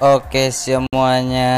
Oke semuanya.